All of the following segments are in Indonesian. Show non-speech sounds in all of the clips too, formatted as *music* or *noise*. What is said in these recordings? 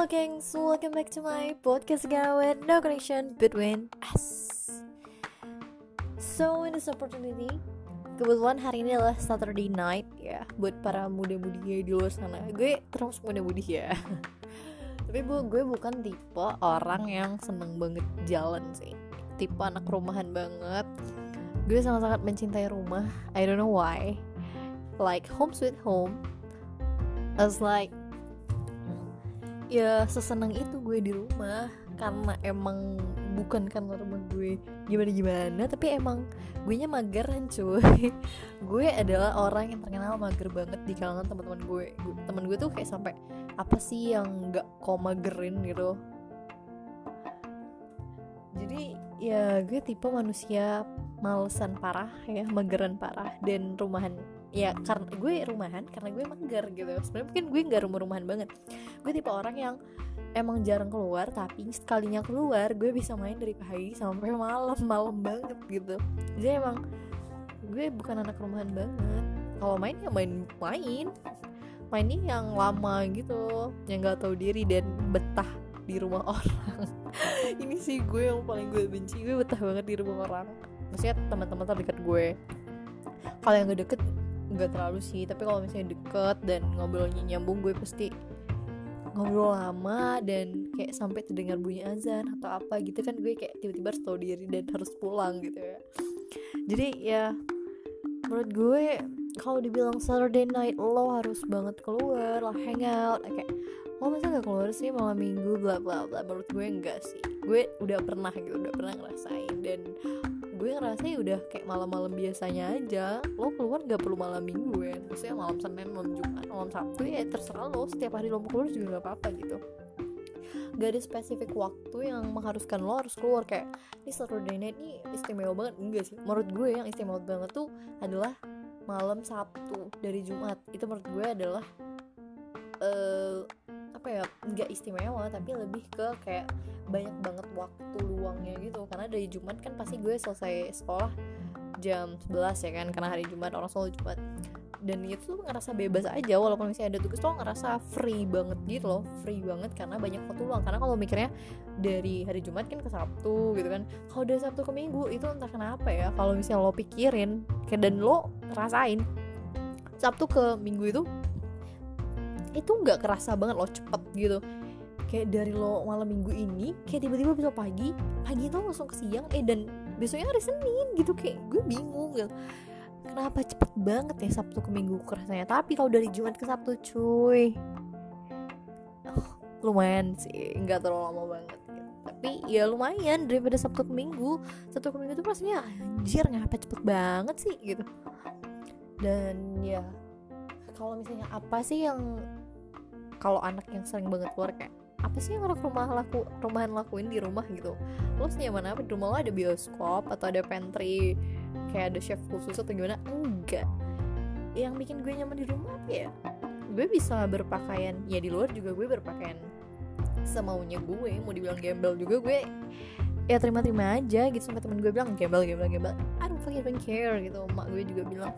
Halo gengs, welcome back to my podcast with no connection between us. So in this opportunity, kebetulan hari ini adalah Saturday night ya. Buat para muda-mudi di luar sana. Gue terus muda-mudi ya. *laughs* Tapi bu, gue bukan tipe orang yang seneng banget jalan sih. Tipe anak rumahan banget. Gue sangat-sangat mencintai rumah. I don't know why. Like home sweet home. As like ya sesenang itu gue di rumah. Karena emang bukan karena rumah gue. Gimana gimana? Tapi emang gue nya mageran cuy. *laughs* Gue adalah orang yang terkenal mager banget di kalangan teman-teman gue. Teman gue tuh kayak sampai apa sih yang nggak kok magerin? gitu. Jadi ya gue tipe manusia malesan parah ya mageran parah dan rumahan ya karena gue rumahan karena gue mager gitu. Sebenarnya mungkin gue nggak rumah-rumahan banget. Gue tipe orang yang emang jarang keluar tapi sekalinya keluar gue bisa main dari pagi sampai malam malam banget gitu. Jadi emang gue bukan anak rumahan banget. Kalau main ya main main. Mainnya yang lama gitu yang nggak tahu diri dan betah di rumah *laughs* orang. Ini sih gue yang paling gue benci gue betah banget di rumah orang. Maksudnya teman-teman terdekat gue. Kalau yang gak deket nggak terlalu sih tapi kalau misalnya deket dan ngobrolnya nyambung gue pasti ngobrol lama dan kayak sampai terdengar bunyi azan atau apa gitu kan gue kayak tiba-tiba harus tahu diri dan harus pulang gitu ya. Jadi ya menurut gue kalau dibilang Saturday night lo harus banget keluar lo hangout kayak lo masa gak keluar sih malam minggu bla bla bla menurut gue enggak sih. Gue udah pernah gitu udah pernah ngerasain dan gue ngerasa ya udah kayak malam-malam biasanya aja. Lo keluar gak perlu malam minggu ya maksudnya malam senin malam jumat malam sabtu ya terserah lo. Setiap hari lo mau keluar juga gak apa-apa gitu. Gak ada spesifik waktu yang mengharuskan lo harus keluar. Kayak ini Saturday night ini istimewa banget. Enggak sih. Menurut gue yang istimewa banget tuh adalah malam Sabtu dari Jumat. Itu menurut gue adalah uh, apa ya nggak istimewa tapi lebih ke kayak banyak banget waktu luangnya gitu. Karena dari Jumat kan pasti gue selesai sekolah jam 11 ya kan karena hari Jumat orang selalu Jumat. Dan itu tuh ngerasa bebas aja walaupun misalnya ada tugas tuh ngerasa free banget gitu loh. Free banget karena banyak waktu luang. Karena kalau mikirnya dari hari Jumat kan ke Sabtu gitu kan. Kalau dari Sabtu ke Minggu itu entah kenapa ya kalau misalnya lo pikirin dan lo rasain Sabtu ke Minggu itu itu nggak kerasa banget lo cepet gitu. Kayak dari lo malam minggu ini kayak tiba-tiba besok pagi pagi itu langsung ke siang eh dan besoknya hari Senin gitu kayak gue bingung gitu. Kenapa cepet banget ya Sabtu ke Minggu kerasanya? Tapi kalau dari Jumat ke Sabtu cuy. Oh, lumayan sih nggak terlalu lama banget gitu. tapi ya lumayan daripada Sabtu ke Minggu. Sabtu ke Minggu tuh rasanya anjir ngapa cepet banget sih gitu. Dan ya kalau misalnya apa sih yang kalau anak yang sering banget keluar kayak apa sih yang anak rumah laku rumahan lakuin di rumah? gitu. Lo senyaman apa di rumah lo ada bioskop atau ada pantry kayak ada chef khusus atau gimana? Enggak. Yang bikin gue nyaman di rumah apa ya? Gue bisa berpakaian ya di luar juga gue berpakaian semaunya gue mau dibilang gembel juga gue ya terima-terima aja gitu sampai temen gue bilang gembel gembel gembel. I don't fucking care gitu. Mak gue juga bilang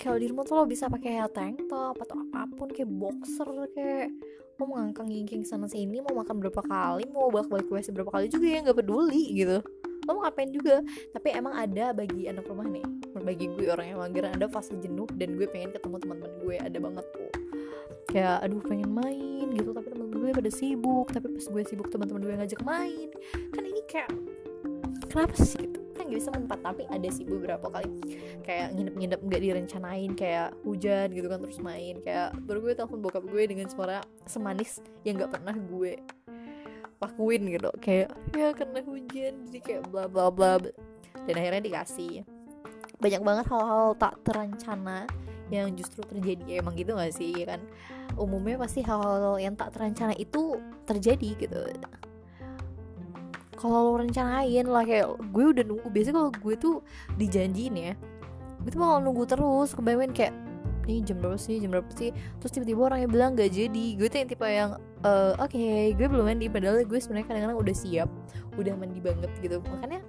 kalau di rumah tuh lo bisa pakai tank top atau apa pun kayak boxer kayak mau ngangkang ngingking sana sini mau makan berapa kali mau balik balik WC berapa kali juga ya nggak peduli gitu. Lo mau ngapain juga? Tapi emang ada bagi anak rumah nih bagi gue orang yang mager ada fase jenuh dan gue pengen ketemu teman-teman gue ada banget tuh. Kayak aduh pengen main gitu. Tapi teman gue pada sibuk tapi pas gue sibuk teman-teman gue ngajak main kayak kenapa sih? Gitu. Kan gak bisa mempat tapi ada sih beberapa kali kayak nginep-nginep nggak direncanain kayak hujan gitu kan terus main. Kayak baru gue telepon bokap gue dengan suara semanis yang nggak pernah gue lakuin gitu. Kayak ya karena hujan jadi kayak bla bla bla. Dan akhirnya dikasih. Banyak banget hal-hal tak terencana yang justru terjadi. Emang gitu gak sih kan? Umumnya pasti hal-hal yang tak terencana itu terjadi gitu kalau lo rencanain lah kayak gue udah nunggu biasanya kalau gue tuh dijanjiin ya gue tuh bakal nunggu terus kebayangin kayak ini jam berapa sih? Jam berapa sih? Terus tiba-tiba orangnya bilang gak jadi. Gue tuh yang tipe yang uh, oke okay, gue belum mandi. Padahal gue sebenarnya kadang-kadang udah siap udah mandi banget gitu. Makanya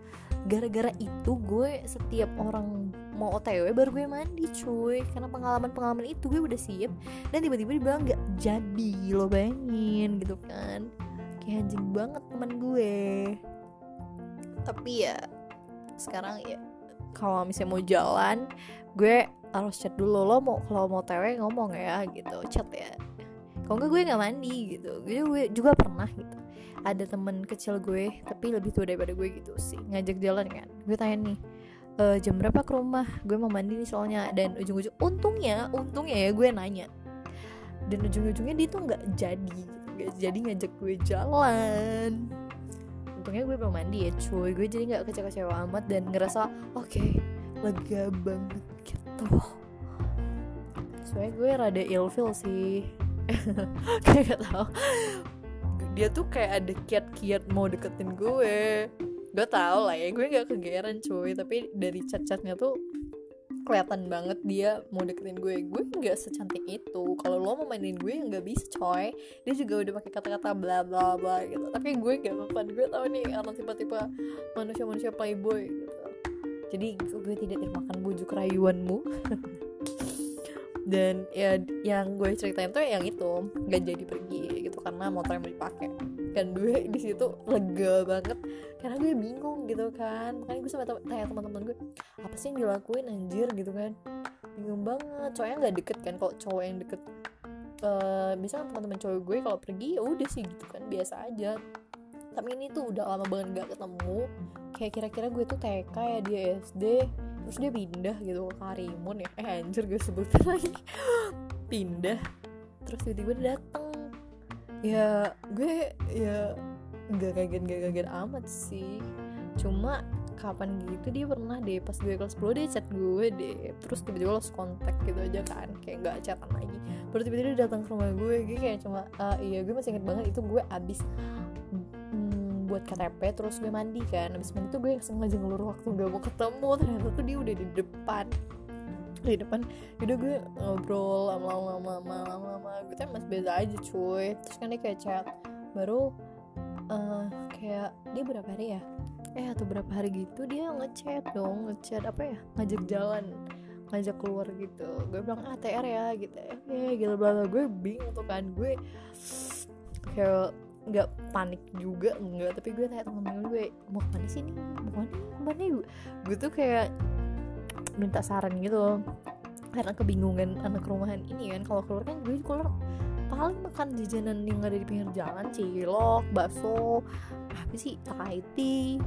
gara-gara itu gue setiap orang mau otw baru gue mandi cuy. Karena pengalaman pengalaman itu gue udah siap dan tiba-tiba dia bilang nggak jadi lo bayangin gitu kan kayak anjing banget teman gue. Tapi ya sekarang ya. Kalau misalnya mau jalan gue harus chat dulu lo mau kalau mau tewe ngomong ya gitu. Chat ya. Kalau enggak gue nggak mandi gitu. Gue, gue juga pernah gitu. Ada temen kecil gue tapi lebih tua daripada gue gitu sih. Ngajak jalan kan. Gue tanya nih e, jam berapa ke rumah? Gue mau mandi nih soalnya. Dan ujung-ujung untungnya untungnya ya gue nanya. Dan ujung-ujungnya dia tuh nggak jadi gitu gak jadi ngajak gue jalan. Untungnya gue belum mandi ya cuy. Gue jadi nggak kecewa-kecewa amat dan ngerasa oke okay, lega banget gitu. Soalnya gue rada ilfil sih. *laughs* Kayak gak tau dia tuh kayak ada kiat-kiat mau deketin gue. Gue tau lah ya gue nggak kegeran cuy. Tapi dari chat-chatnya tuh kelihatan banget dia mau deketin gue. Gue nggak secantik itu. Kalau lo mau mainin gue nggak bisa coy. Dia juga udah pakai kata-kata bla bla bla gitu. Tapi gue gak apa gue tau nih karena tipe-tipe manusia-manusia playboy gitu. Jadi gue tidak termakan bujuk rayuanmu. *laughs* Dan ya yang gue ceritain tuh yang itu. Nggak jadi pergi gitu karena motor yang dipakai dan gue di situ lega banget. Karena gue bingung gitu kan. Makanya gue sama tanya teman-teman gue apa sih yang dilakuin anjir? Gitu kan. Bingung banget. Cowoknya nggak deket kan. Kalau cowok yang deket uh, bisa teman-teman cowok gue kalau pergi ya udah sih gitu kan. Biasa aja. Tapi ini tuh udah lama banget gak ketemu. Kayak kira-kira gue tuh TK ya dia SD terus dia pindah gitu ke Karimun ya. Eh anjir gue sebutin lagi. *laughs* Pindah. Terus tiba-tiba dateng ya gue ya gak kaget gak kaget amat sih. Cuma kapan gitu dia pernah deh pas gue kelas 10 dia chat gue deh. Terus tiba-tiba lost kontak gitu aja kan kayak gak chatan lagi. Baru tiba-tiba dia datang ke rumah gue gue kayak cuma uh, iya gue masih inget banget itu gue abis buat KTP terus gue mandi kan. Abis mandi tuh gue sengaja ngelur waktu gak mau ketemu. Ternyata tuh dia udah di depan di depan. Udah gue ngobrol lama-lama lama-lama gue kan masih biasa aja cuy. Terus kan dia kayak chat baru uh, kayak dia berapa hari ya? Eh atau berapa hari gitu dia ngechat dong ngechat apa ya ngajak jalan ngajak keluar gitu. Gue bilang ATR ya gitu. Eh gitu bla gue bingung tuh kan. Gue kayak nggak panik juga enggak tapi gue tanya temen gue mau ke mana sih nih mau ke mana? Ke mana? Gue gue tuh kayak minta saran gitu karena kebingungan anak rumahan ini kan kalau keluar kan gue keluar paling makan jajanan yang ada di pinggir jalan cilok bakso apa sih Thai tea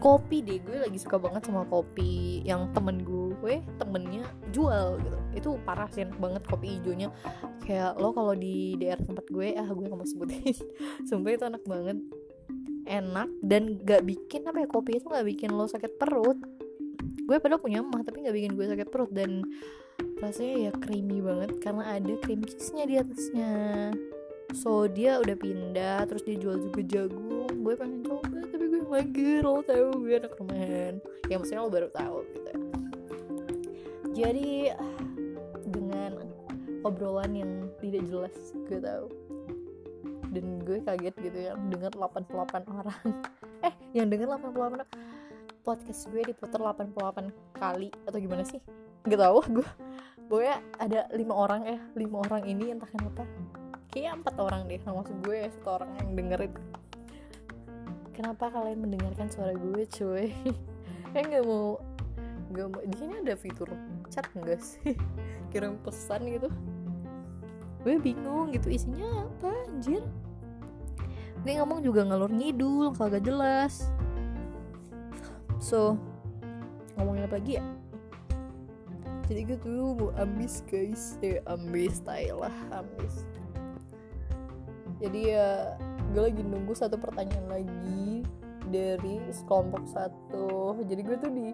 kopi deh. Gue lagi suka banget sama kopi yang temen gue temennya jual gitu. Itu parah sih enak banget kopi hijaunya. Kayak lo kalau di daerah tempat gue ah gue gak mau sebutin. *laughs* Sumpah itu enak banget. Enak dan gak bikin apa ya kopi itu gak bikin lo sakit perut gue padahal punya mah tapi gak bikin gue sakit perut. Dan rasanya ya creamy banget karena ada cream cheese nya di atasnya. So dia udah pindah terus dia jual juga jagung. Gue pengen coba tapi gue mager. Lo tau gue anak rumahan. Ya maksudnya lo baru tahu gitu. Jadi dengan obrolan yang tidak jelas gue tahu dan gue kaget gitu ya dengar 88 orang. *laughs* Eh yang denger 88 orang podcast gue diputar 88 kali atau gimana sih? Gak tau *laughs* gue pokoknya ada lima orang ya lima orang ini entah kenapa kayak empat orang deh maksud gue satu orang yang dengerin. Kenapa kalian mendengarkan suara gue cuy? *laughs* Kayak nggak mau nggak mau di sini ada fitur chat enggak sih? *laughs* Kirim pesan gitu. Gue bingung gitu isinya apa anjir? Gue ngomong juga ngalur ngidul kalau gak jelas so ngomongin apa lagi ya? Jadi gue tuh mau ambis guys ya ambis style lah ambis jadi ya gue lagi nunggu satu pertanyaan lagi dari kelompok satu. Jadi gue tuh di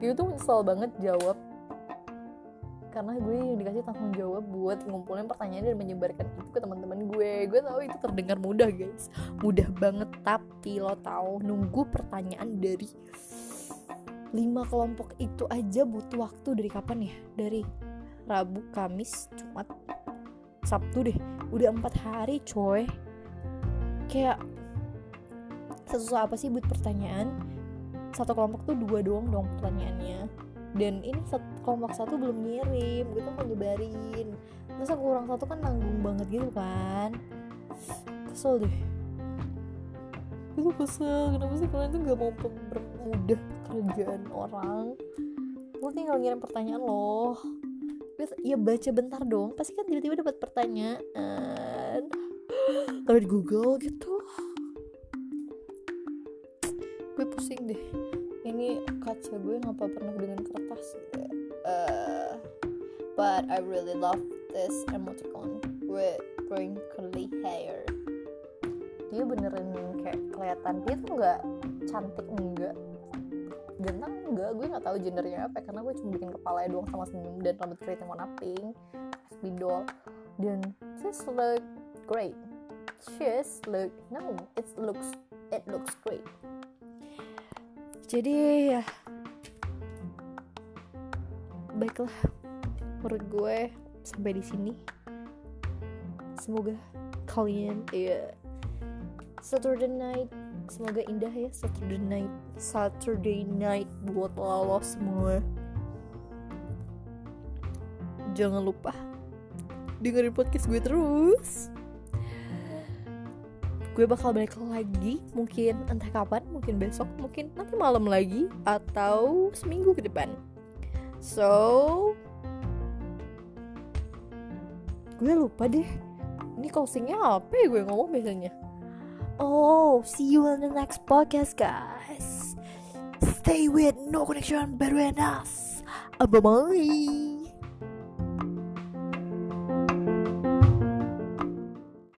gue tuh nyesel banget jawab karena gue yang dikasih tanggung jawab buat ngumpulin pertanyaan dan menyebarkan itu ke teman-teman gue. Gue tahu itu terdengar mudah guys. Mudah banget tapi lo tahu nunggu pertanyaan dari lima kelompok itu aja butuh waktu dari kapan ya? Dari Rabu Kamis Jumat Sabtu deh. Udah empat hari coy. Kayak sesusah apa sih buat pertanyaan? Satu kelompok tuh dua doang dong pertanyaannya dan ini kelompok satu belum ngirim gue tuh mau nyebarin. Masa kurang satu kan nanggung banget gitu kan. Kesel deh. Tuh kesel kenapa sih kalian tuh gak mau mempermudah kerjaan orang? Lo tinggal ngirim pertanyaan loh. Ya baca bentar dong pasti kan tiba-tiba dapat pertanyaan. Kalau di Google gitu. Gue pusing deh ini kaca gue ngapa pernah dengan kertas. Uh, but I really love this emoticon with wrinkly hair. Dia beneran kayak kelihatan dia tuh nggak cantik enggak ganteng enggak gue nggak tahu gendernya apa karena gue cuma bikin kepala doang sama senyum dan rambut keriting warna pink spidol dan just look great. Just look no it looks it looks great jadi ya. Baiklah menurut gue sampai di sini. Semoga kalian ya Saturday night semoga indah ya Saturday night. Saturday night buat lo semua. Jangan lupa dengerin podcast gue terus gue bakal balik lagi mungkin entah kapan mungkin besok mungkin nanti malam lagi atau seminggu ke depan. So gue lupa deh. Ini closingnya apa ya gue ngomong biasanya? Oh see you in the next podcast guys. Stay with no connection between us bye bye